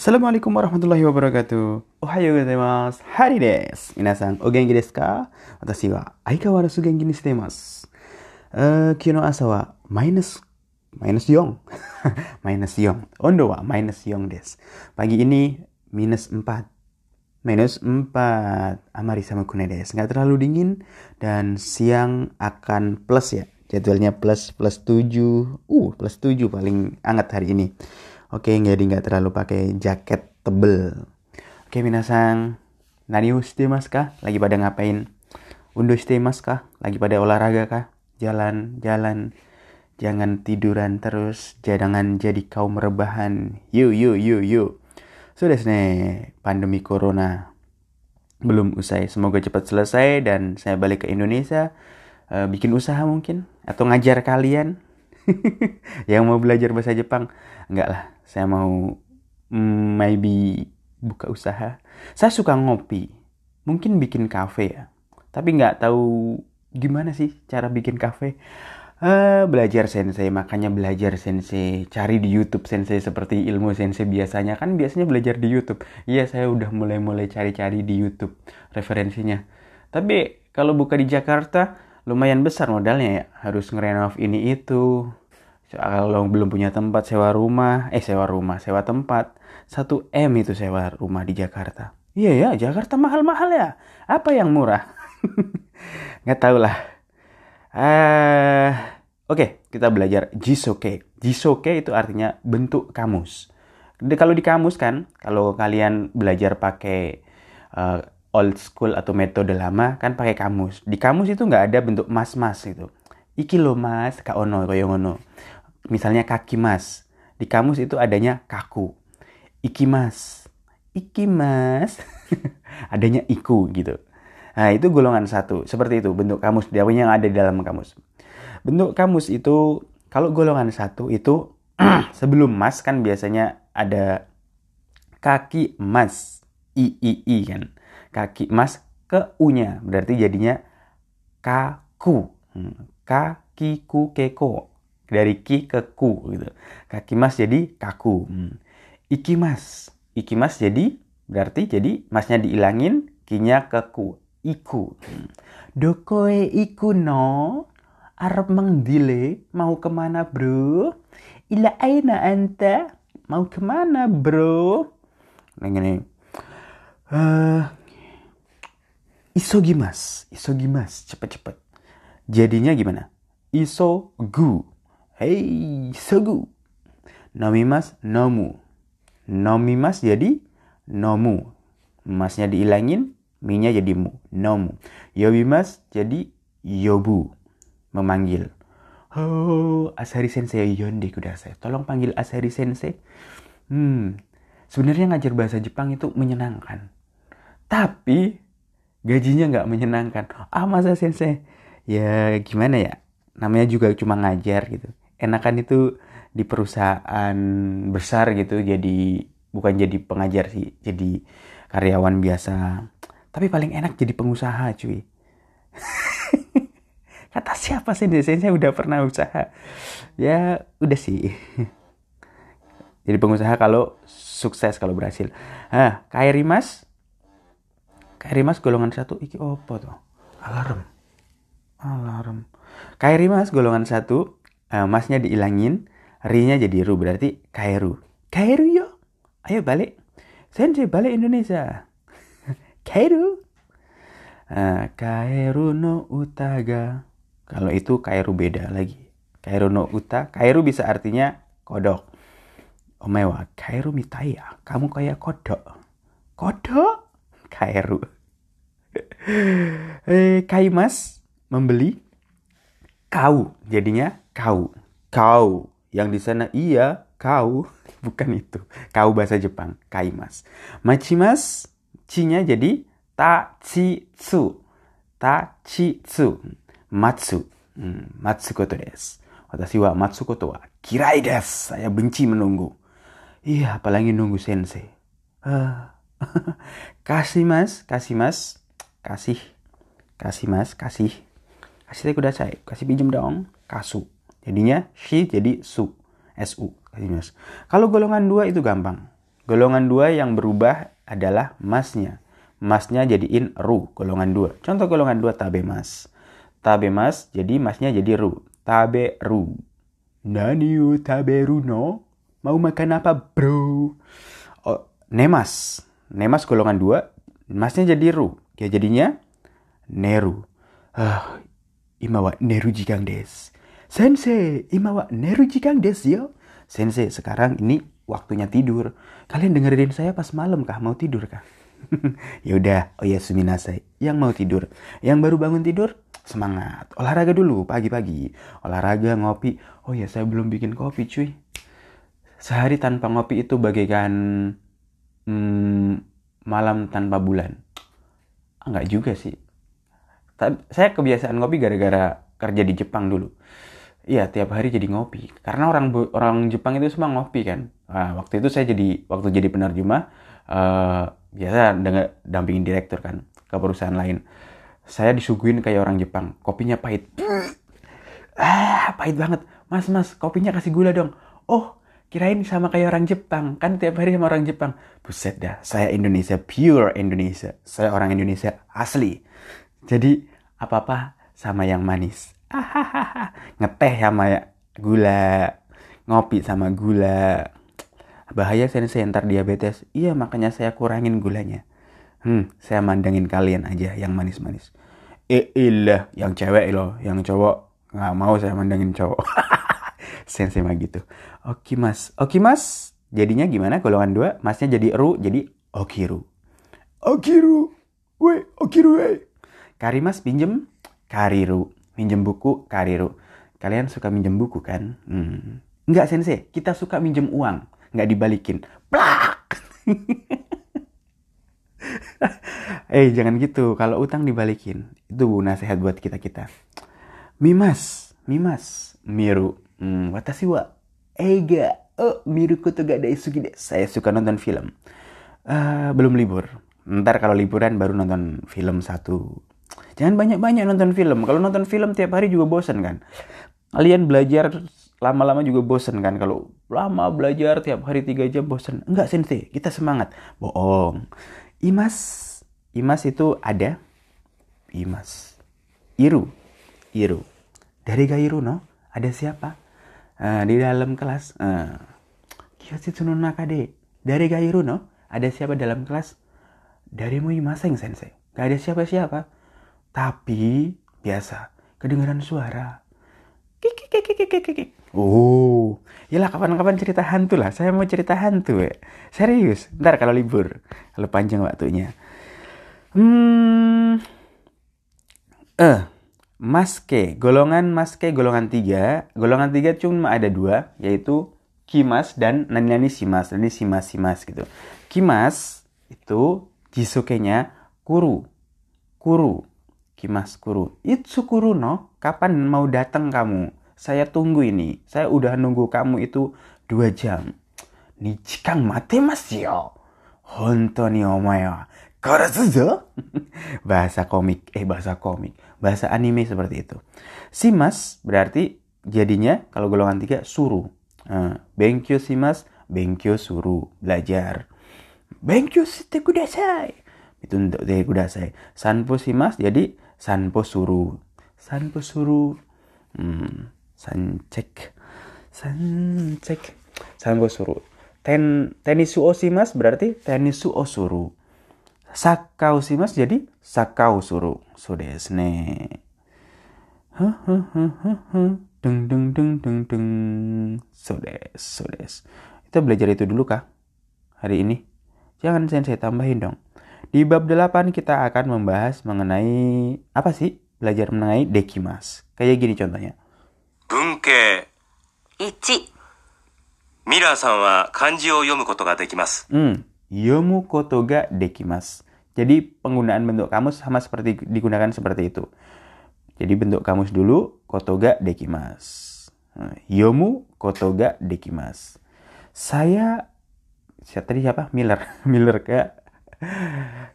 Assalamualaikum warahmatullahi wabarakatuh. Ohayo gozaimasu. Hari desu. Minasan, o genki desu ka? Watashi wa aikawarazu genki ni shite imasu. Uh, kyo no asa wa minus minus 4. minus 4. Ondo wa minus 4 desu. Pagi ini minus 4. Minus 4. Amari sama kune desu. Nggak terlalu dingin dan siang akan plus ya. Jadwalnya plus plus 7. Uh, plus 7 paling hangat hari ini. Oke, jadi nggak terlalu pakai jaket tebel. Oke, minasang. Nani shite mas kah? Lagi pada ngapain? Shite mas kah? Lagi pada olahraga kah? Jalan, jalan. Jangan tiduran terus. Jangan jadi kaum rebahan. Yuk, yuk, yuk, yuk. Sudah nih, pandemi corona belum usai. Semoga cepat selesai dan saya balik ke Indonesia. Uh, bikin usaha mungkin atau ngajar kalian yang mau belajar bahasa Jepang enggak lah saya mau mm, maybe buka usaha. Saya suka ngopi. Mungkin bikin kafe ya. Tapi nggak tahu gimana sih cara bikin kafe. Uh, belajar sensei. Makanya belajar sensei. Cari di YouTube sensei seperti ilmu sensei biasanya. Kan biasanya belajar di YouTube. Iya saya udah mulai-mulai cari-cari di YouTube referensinya. Tapi kalau buka di Jakarta lumayan besar modalnya ya. Harus ngerenov ini itu kalau belum punya tempat sewa rumah. Eh sewa rumah sewa tempat. 1 M itu sewa rumah di Jakarta. Iya ya Jakarta mahal-mahal ya. Apa yang murah? Nggak tahu lah. Uh, oke okay, kita belajar jisoke jisoke itu artinya bentuk kamus. Kalau di kamus kan kalau kalian belajar pakai uh, old school atau metode lama kan pakai kamus. Di kamus itu nggak ada bentuk mas-mas gitu. Iki lo mas, ka ono, koyo ngono. Misalnya kaki mas. Di kamus itu adanya kaku. Iki mas. Iki mas. adanya iku gitu. Nah itu golongan satu. Seperti itu bentuk kamus. Dia yang ada di dalam kamus. Bentuk kamus itu kalau golongan satu itu sebelum mas kan biasanya ada kaki mas. I, I, I kan kaki emas ke U-nya. Berarti jadinya kaku. Hmm. Kaki ku keko. Dari ki ke ku gitu. Kaki mas jadi kaku. Hmm. Iki mas. Iki mas jadi berarti jadi masnya diilangin, kinya ke ku. Iku. Hmm. Dokoe iku no. Arab mengdile mau ke mana bro? Ila aina anta? Mau ke mana bro? Nah gini. Uh, isogimas, isogimas, cepet-cepet. Jadinya gimana? Isogu. Hey, sogu. Nomimas, nomu. Nomimas jadi nomu. Masnya diilangin, minya jadi mu. Nomu. Yobimas jadi yobu. Memanggil. Oh, Asari Sensei Yonde kudasai. Tolong panggil Asari Sensei. Hmm, sebenarnya ngajar bahasa Jepang itu menyenangkan. Tapi gajinya nggak menyenangkan ah masa sensei ya gimana ya namanya juga cuma ngajar gitu enakan itu di perusahaan besar gitu jadi bukan jadi pengajar sih jadi karyawan biasa. Tapi paling enak jadi pengusaha cuy. Kata siapa sih? Saya udah pernah usaha. Ya udah sih. Jadi pengusaha kalau sukses kalau berhasil. Ah Kairi Mas? Kairi Mas golongan satu. Iki opo tuh? Alarm. Alarm. Kairi Mas golongan satu, uh, masnya diilangin, ri-nya jadi ru berarti Kairu. Kairu yo. Ayo balik. Sensei balik Indonesia. Kairu. Uh, Kairu no utaga. Kalau itu Kairu beda lagi. Kairu no uta. Kairu bisa artinya kodok. Omewa, Kairu mitaya. Kamu kayak kodok. Kodok? Kairu. eh, Kaimas membeli kau jadinya kau. Kau. Yang di sana iya kau. Bukan itu. Kau bahasa Jepang. Kaimas. Machimas cinya jadi tachitsu. Tachitsu. Matsu. Hmm, matsu koto desu watashi wa matsu koto wa kirai desu saya benci menunggu. Iya apalagi nunggu sensei. Uh, kasih mas kasih. Mas kasih. Kasih mas kasih kasih teh kuda saya kasih pinjam dong. Kasu jadinya shi jadi su su mas kalau golongan dua itu gampang Golongan dua yang berubah adalah masnya. Masnya jadiin ru, golongan dua. Contoh golongan dua tabe mas. Tabe mas, jadi masnya jadi ru. Tabe ru. Nani tabe ru no? Mau makan apa bro? Oh, nemas. Nemas golongan dua, masnya jadi ru. Ya jadinya neru. Ah, imawa neru jikang des. Sensei, imawa neru jikang des yo. Sensei, sekarang ini waktunya tidur. Kalian dengerin saya pas malam kah? Mau tidur kah? ya udah, oh ya suminasai. Yang mau tidur, yang baru bangun tidur, semangat. Olahraga dulu pagi-pagi. Olahraga, ngopi. Oh ya, saya belum bikin kopi, cuy. Sehari tanpa ngopi itu bagaikan hmm, malam tanpa bulan. Enggak juga sih. Saya kebiasaan ngopi gara-gara kerja di Jepang dulu. Iya, tiap hari jadi ngopi. Karena orang orang Jepang itu semua ngopi kan. Nah, waktu itu saya jadi waktu jadi penerjemah uh, biasa dengan dampingin direktur kan ke perusahaan lain. Saya disuguhin kayak orang Jepang, kopinya pahit. Ah, pahit banget. Mas, mas, kopinya kasih gula dong. Oh, kirain sama kayak orang Jepang. Kan tiap hari sama orang Jepang. Buset dah, saya Indonesia, pure Indonesia. Saya orang Indonesia asli. Jadi, apa-apa sama yang manis. Ngeteh sama ya gula. Ngopi sama gula. Bahaya sensei ntar diabetes. Iya, makanya saya kurangin gulanya. Hmm, saya mandangin kalian aja yang manis-manis. Eh, ilah, yang cewek loh, yang cowok nggak mau saya mandangin cowok. sensei mah gitu. Oke mas, oke mas. Jadinya gimana golongan dua? Masnya jadi ru, jadi okiru. Okiru, we, okiru we. Karimas pinjem, kariru. Minjem buku, kariru. Kalian suka minjem buku kan? Hmm. Enggak sensei, kita suka minjem uang. Nggak dibalikin. Plak! eh jangan gitu, kalau utang dibalikin. Itu nasihat buat kita-kita. Mimas, mimas, miru. Hmm, watashi wa eiga oh miru koto ga daisuki de. Saya suka nonton film. Uh, belum libur. Ntar kalau liburan baru nonton film satu. Jangan banyak-banyak nonton film. Kalau nonton film tiap hari juga bosan kan. Kalian belajar lama-lama juga bosan kan. Kalau lama belajar tiap hari tiga jam bosan. Enggak sensei, kita semangat. Bohong. Imas, Imas itu ada. Imas. Iru, Iru. Dari Gairu no, ada siapa? Uh, di dalam kelas. Uh, Kyoshitsu no nakade. Dari Gairu no, ada siapa dalam kelas? Dari Muimaseng sensei. Gak ada siapa-siapa. Tapi biasa kedengaran suara. Kik kik kik kik kik Oh, ya kapan-kapan cerita hantu lah. Saya mau cerita hantu ya. Serius. Ntar kalau libur, kalau panjang waktunya. Hmm. Eh, maske, golongan maske golongan tiga. Golongan tiga cuma ada dua, yaitu kimas dan nani-nani simas. Nani simas simas gitu. Kimas itu jisuke-nya kuru. Kuru. Kimas kuru. Itsu kuru no, kapan mau datang kamu? Saya tunggu ini. Saya udah nunggu kamu itu dua jam. Nichikang mate mas yo. Honto ni omae wa karazuzo. bahasa komik, eh bahasa komik. Bahasa anime seperti itu. Simas berarti jadinya kalau golongan tiga suru. Uh, benkyo simas, benkyo suru. Belajar. Benkyo shite kudasai. Itu untuk de kudasai. Sanpo simas jadi sanpo suru. Sanpo suru. Hmm, sancek. Sancek. Sanpo suru. Ten, tenisu osimas berarti tenisu osuru. Sakau simas jadi sakau suru. So desu ne. Deng deng deng deng deng. So desu. Kita belajar itu dulu kah? Hari ini? Jangan sensei tambahin dong. Di bab 8 kita akan membahas mengenai apa sih? Belajar mengenai dekimas. Kayak gini contohnya. Bunke. Ichi. Mira san wa kanji o yomu koto ga dekimasu. Hmm, yomu koto ga dekimasu. Jadi penggunaan bentuk kamus sama seperti digunakan seperti itu. Jadi bentuk kamus dulu kotoga dekimas. Nah, yomu kotoga dekimas. Saya, saya tadi siapa? Miller. Miller ke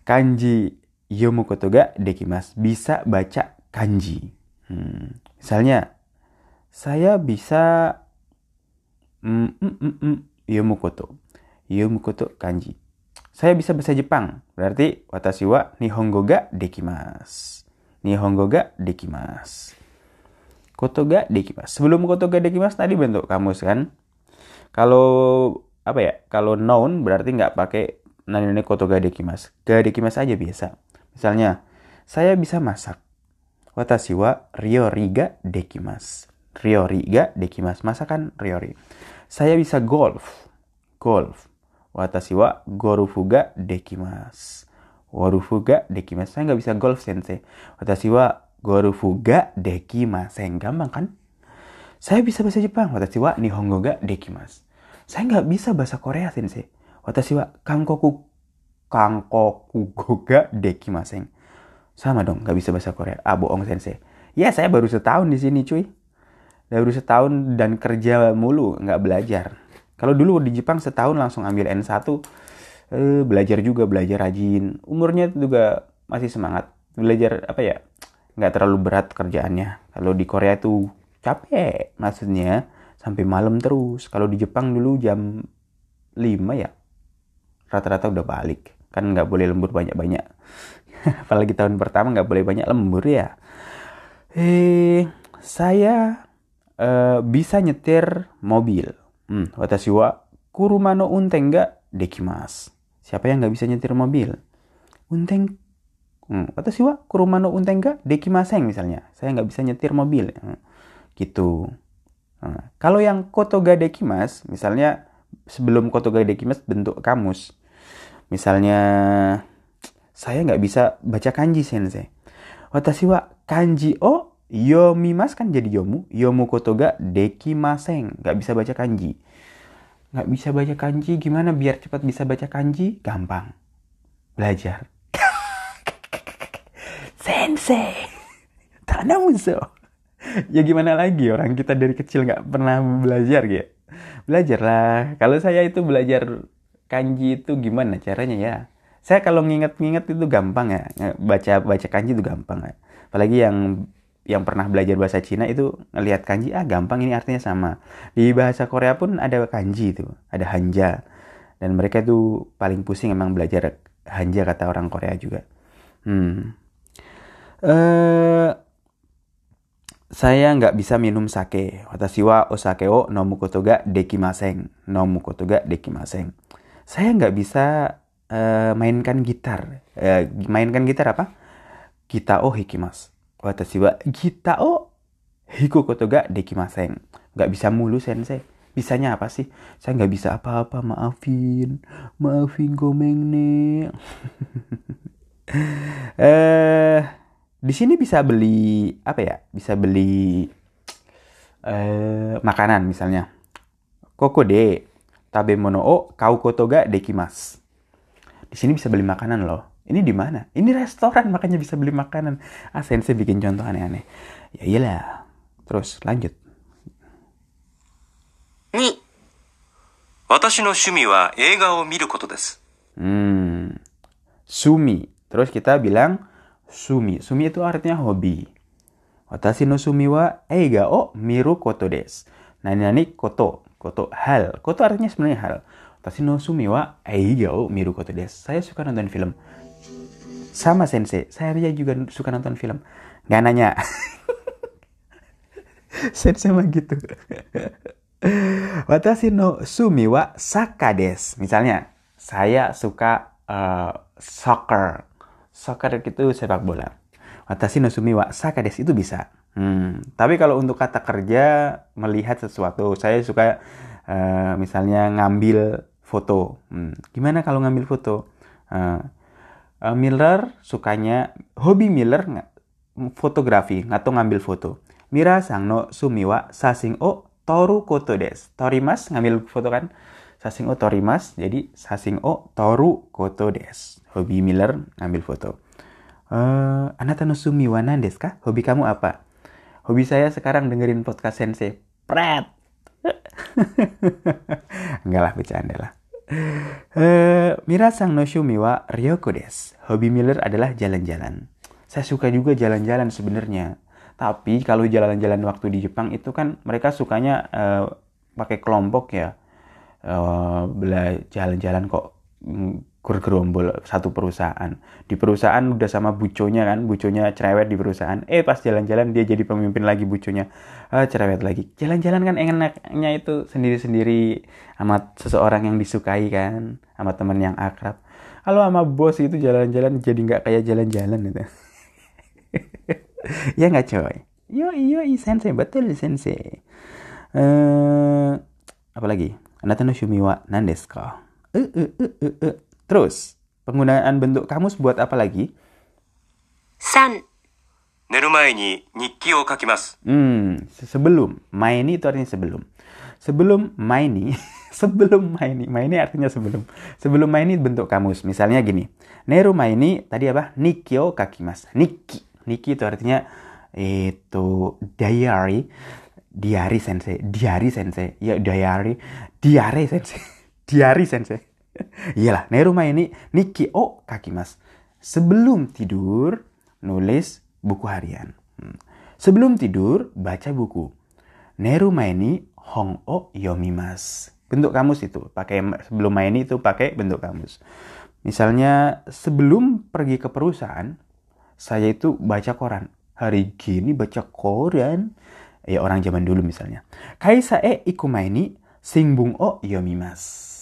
kanji yomu koto ga dekimas. Bisa baca kanji. Hmm, Misalnya saya bisa mm, mm, mm, mm, yomu koto. yomu koto kanji. Saya bisa bahasa Jepang. Berarti watashi wa nihongo ga dekimasu. Nihongo ga dekimasu. Koto ga dekimasu. Sebelum koto ga dekimasu tadi bentuk kamus kan. Kalau apa ya? Kalau noun berarti nggak pakai nani koto ga dekimasu. Ga dekimasu aja biasa. Misalnya, saya bisa masak. Watashi wa ryori ga dekimasu. Ryori ga dekimasu. Masakan ryori. Saya bisa golf. Golf. Watashi wa gorufu ga dekimasu. Gorufu ga dekimasu. Saya nggak bisa golf sensei. Watashi wa gorufu ga dekimasen. Gampang kan? Saya bisa bahasa Jepang. Watashi wa nihongo ga dekimasu. Saya nggak bisa bahasa Korea sensei. Watashi wa kankoku kankoku ga dekimasen. Sama dong, nggak bisa bahasa Korea. Ah, bohong sensei. Ya, saya baru setahun di sini cuy. Baru setahun dan kerja mulu, nggak belajar. Kalau dulu di Jepang setahun langsung ambil N1, eh, belajar juga, belajar rajin. Umurnya juga masih semangat. Belajar apa ya? Nggak terlalu berat kerjaannya. Kalau di Korea itu capek, maksudnya sampai malam terus. Kalau di Jepang dulu jam 5 ya, rata-rata udah balik. Kan nggak boleh lembur banyak-banyak. Apalagi tahun pertama nggak boleh banyak lembur ya. Eh, saya eh, bisa nyetir mobil Hmm, watashi wa kuruma no unten ga dekimasu. Siapa yang nggak bisa nyetir mobil? Unten. Hmm, watashi wa kuruma no unten ga dekimasen misalnya. Saya nggak bisa nyetir mobil. Hmm, gitu. Hmm. Kalau yang koto ga dekimas, misalnya sebelum koto ga dekimas bentuk kamus. Misalnya saya nggak bisa baca kanji sensei. Watashi wa kanji o Yomimas kan jadi yomu. Yomu koto ga dekimasen. Gak bisa baca kanji. Gak bisa baca kanji. Gimana biar cepat bisa baca kanji? Gampang. Belajar. Sensei. Tanamuso. ya gimana lagi orang kita dari kecil gak pernah belajar ya. Belajarlah. Kalau saya itu belajar kanji itu gimana caranya ya? Saya kalau nginget-nginget itu gampang ya. Baca baca kanji itu gampang ya. Apalagi yang yang pernah belajar bahasa Cina itu ngelihat kanji ah gampang ini artinya sama di bahasa Korea pun ada kanji itu ada hanja dan mereka itu paling pusing emang belajar hanja kata orang Korea juga hmm uh, saya nggak bisa minum sake watashi wa osake o nomu koto ga dekimasen nomu koto ga dekimasen saya nggak bisa uh, mainkan gitar uh, mainkan gitar apa kita o hikimas watashi wa gita o hiku koto ga dekimasen. Gak bisa mulu sensei. Bisanya apa sih? Saya nggak bisa apa-apa, maafin. Maafin gomeng nih. eh di sini bisa beli apa ya? Bisa beli eh makanan misalnya. Koko de tabemono o kau koto ga dekimas. Di sini bisa beli makanan loh. Ini di mana? Ini restoran makanya bisa beli makanan. Ah, sensei bikin contoh aneh-aneh. Ya iyalah. Terus lanjut. 2、私の趣味は映画を見ることです。 Hmm. Sumi. Terus kita bilang sumi. Sumi itu artinya hobi. Watashi no sumi wa eiga o miru koto desu. Nani nani koto. Koto hal. Koto artinya sebenarnya hal. Watashi no sumi wa eiga o miru koto desu. Saya suka nonton film. Sama sensei, saya juga suka nonton film. Gak nanya. sensei mah gitu. Watashi no sumi wa saka desu. Misalnya, saya suka uh, soccer. Soccer itu sepak bola. Watashi no sumi wa saka desu itu bisa. Hmm. Tapi kalau untuk kata kerja melihat sesuatu, saya suka uh, misalnya ngambil foto. Hmm. Gimana kalau ngambil foto? Uh, uh, Miller sukanya hobi Miller fotografi atau ngambil foto. Mira sang no sumiwa sasing o toru koto des. Torimas ngambil foto kan? Sasing o torimas jadi sasing o toru koto des. Hobi Miller ngambil foto. Uh, anata no sumiwa nandes kah? Hobi kamu apa? Hobi saya sekarang dengerin podcast Sensei. Pret. Enggak lah, bercanda lah. Uh, Mira sang no shumi wa ryoko des. Hobi Miller adalah jalan-jalan. Saya suka juga jalan-jalan sebenarnya. Tapi kalau jalan-jalan waktu di Jepang itu kan mereka sukanya uh, pakai kelompok ya. Uh, jalan-jalan kok mm, gergerombol satu perusahaan. Di perusahaan udah sama buconya kan buconya cerewet di perusahaan. Eh pas jalan-jalan dia jadi pemimpin lagi buconya. Uh, cerewet lagi. Jalan-jalan kan enaknya itu sendiri-sendiri amat seseorang yang disukai kan sama teman yang akrab. Kalau sama bos itu jalan-jalan jadi nggak kayak jalan-jalan gitu. Ya nggak coy? Yo yo sensei. Betul sensei. Eh apa anda tahu shumiwa nandes ka? Uh, uh, uh, uh, uh. Terus, penggunaan bentuk kamus buat apa lagi? San. Neru mae ni nikki o kakimasu. Hmm, sebelum. Mai ni itu artinya sebelum. Sebelum mai ni, sebelum mai ni. mai ni artinya sebelum. Sebelum mai ni bentuk kamus. Misalnya gini. Neru mae ni tadi apa? Nikki o kakimasu. Nikki. Nikki itu artinya eh, itu diary Diary sensei. Diary sensei. Ya diary. Diary sensei. diary sensei. Iyalah, neru maini nikki o kakimas. Sebelum tidur nulis buku harian. Hmm. Sebelum tidur, baca buku. Neru maini hong o yomimas. Bentuk kamus itu, pakai sebelum maini itu pakai bentuk kamus. Misalnya sebelum pergi ke perusahaan, saya itu baca koran. Hari gini baca koran. Ya orang zaman dulu misalnya. Kaisa e ikumaini singbung o yomimas.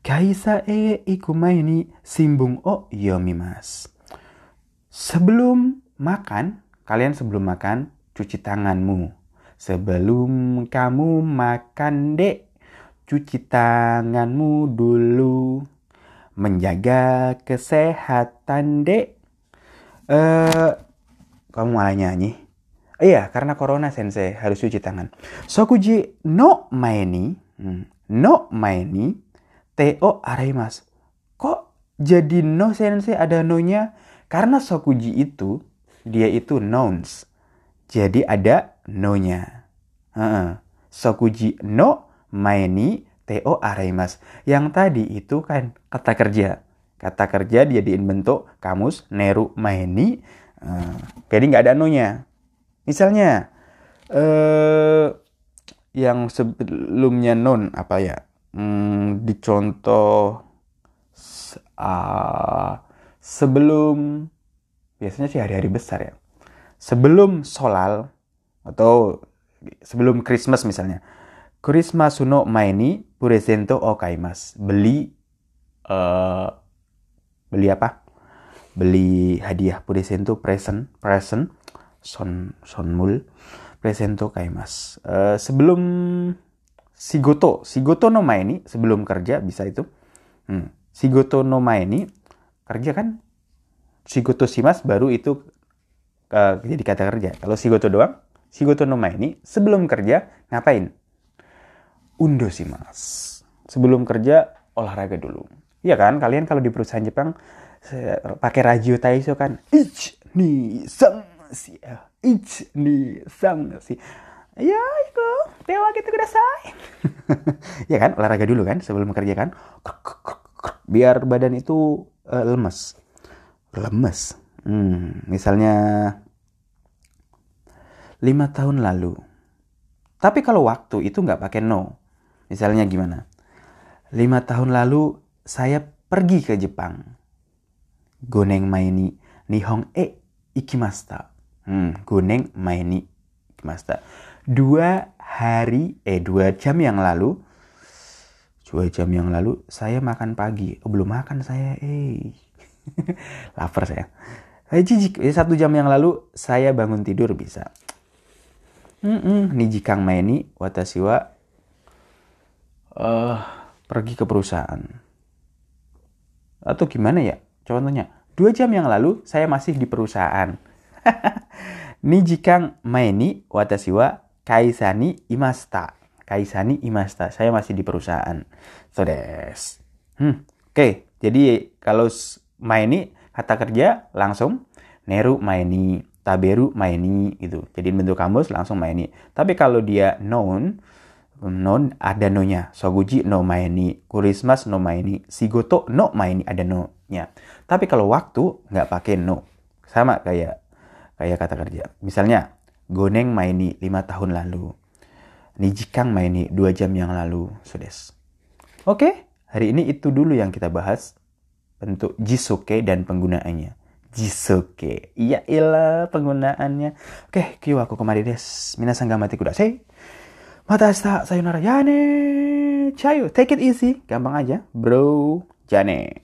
Kaisa e ikumaini simbung o yomimas. Sebelum makan, kalian sebelum makan cuci tanganmu. Sebelum kamu makan, Dek, cuci tanganmu dulu. Menjaga kesehatan, Dek. Eh, kamu malah nyanyi. Iya, karena corona sensei harus cuci tangan. Sokuji no maeni, hmm, no maeni, teo araimas. Kok jadi no sensei ada no-nya? Karena sokuji itu dia itu nouns. Jadi ada no-nya. Uh-uh. Sokuji no maeni teo araimas. Yang tadi itu kan kata kerja. Kata kerja dia bentuk kamus neru maeni. Uh, jadi nggak ada no-nya. Misalnya eh yang sebelumnya non apa ya? Hmm, dicontoh uh, sebelum biasanya sih hari-hari besar ya. Sebelum solal atau sebelum Christmas misalnya. Christmas no maini presento o kaimas. Beli uh, beli apa? Beli hadiah presento present present son sonmul presento kaimas. Uh, sebelum sigoto, sigoto no maini sebelum kerja bisa itu. Hmm. Sigoto no maini kerja kan Shigoto shimas baru itu uh, jadi kata kerja. Kalau Shigoto doang, Shigoto no maini sebelum kerja ngapain? Undo shimas. Sebelum kerja olahraga dulu. Iya kan? Kalian kalau di perusahaan Jepang pakai radio taiso kan? Ich ni sang si ich ni sang si. Ya, itu tewa gitu kudasai. ya kan? Olahraga dulu kan sebelum kerja kan? Biar badan itu uh, lemes lemes. Hmm, misalnya lima tahun lalu. Tapi kalau waktu itu nggak pakai no. Misalnya gimana? Lima tahun lalu saya pergi ke Jepang. Goneng maini nihong e ikimasta. Hmm, goneng maini ikimasta. Dua hari, eh dua jam yang lalu, dua jam yang lalu saya makan pagi. Oh, belum makan saya, eh. lapar saya. Saya jijik. Satu jam yang lalu saya bangun tidur bisa. Mm-mm. Niji kang maini watashi wa uh, pergi ke perusahaan. Atau gimana ya? Contohnya, dua jam yang lalu saya masih di perusahaan. Niji kang maini watashi wa kaisani imasta. Kaisani imasta. Saya masih di perusahaan. So des. Hmm. Oke, okay. jadi kalau maini kata kerja langsung neru maini taberu maini gitu jadi bentuk kamus langsung maini tapi kalau dia noun noun ada no nya soguji no maini kurismas no maini sigoto no maini ada no nya tapi kalau waktu nggak pakai no sama kayak kayak kata kerja misalnya goneng maini lima tahun lalu nijikang maini dua jam yang lalu sudes Oke, hari ini itu dulu yang kita bahas bentuk jisoke dan penggunaannya. Jisoke. Iya ilah penggunaannya. Oke, kiwa aku kemari des. Minasan gamati kudasai. Mata asta sayonara yane. Cayo, take it easy. Gampang aja. Bro, jane.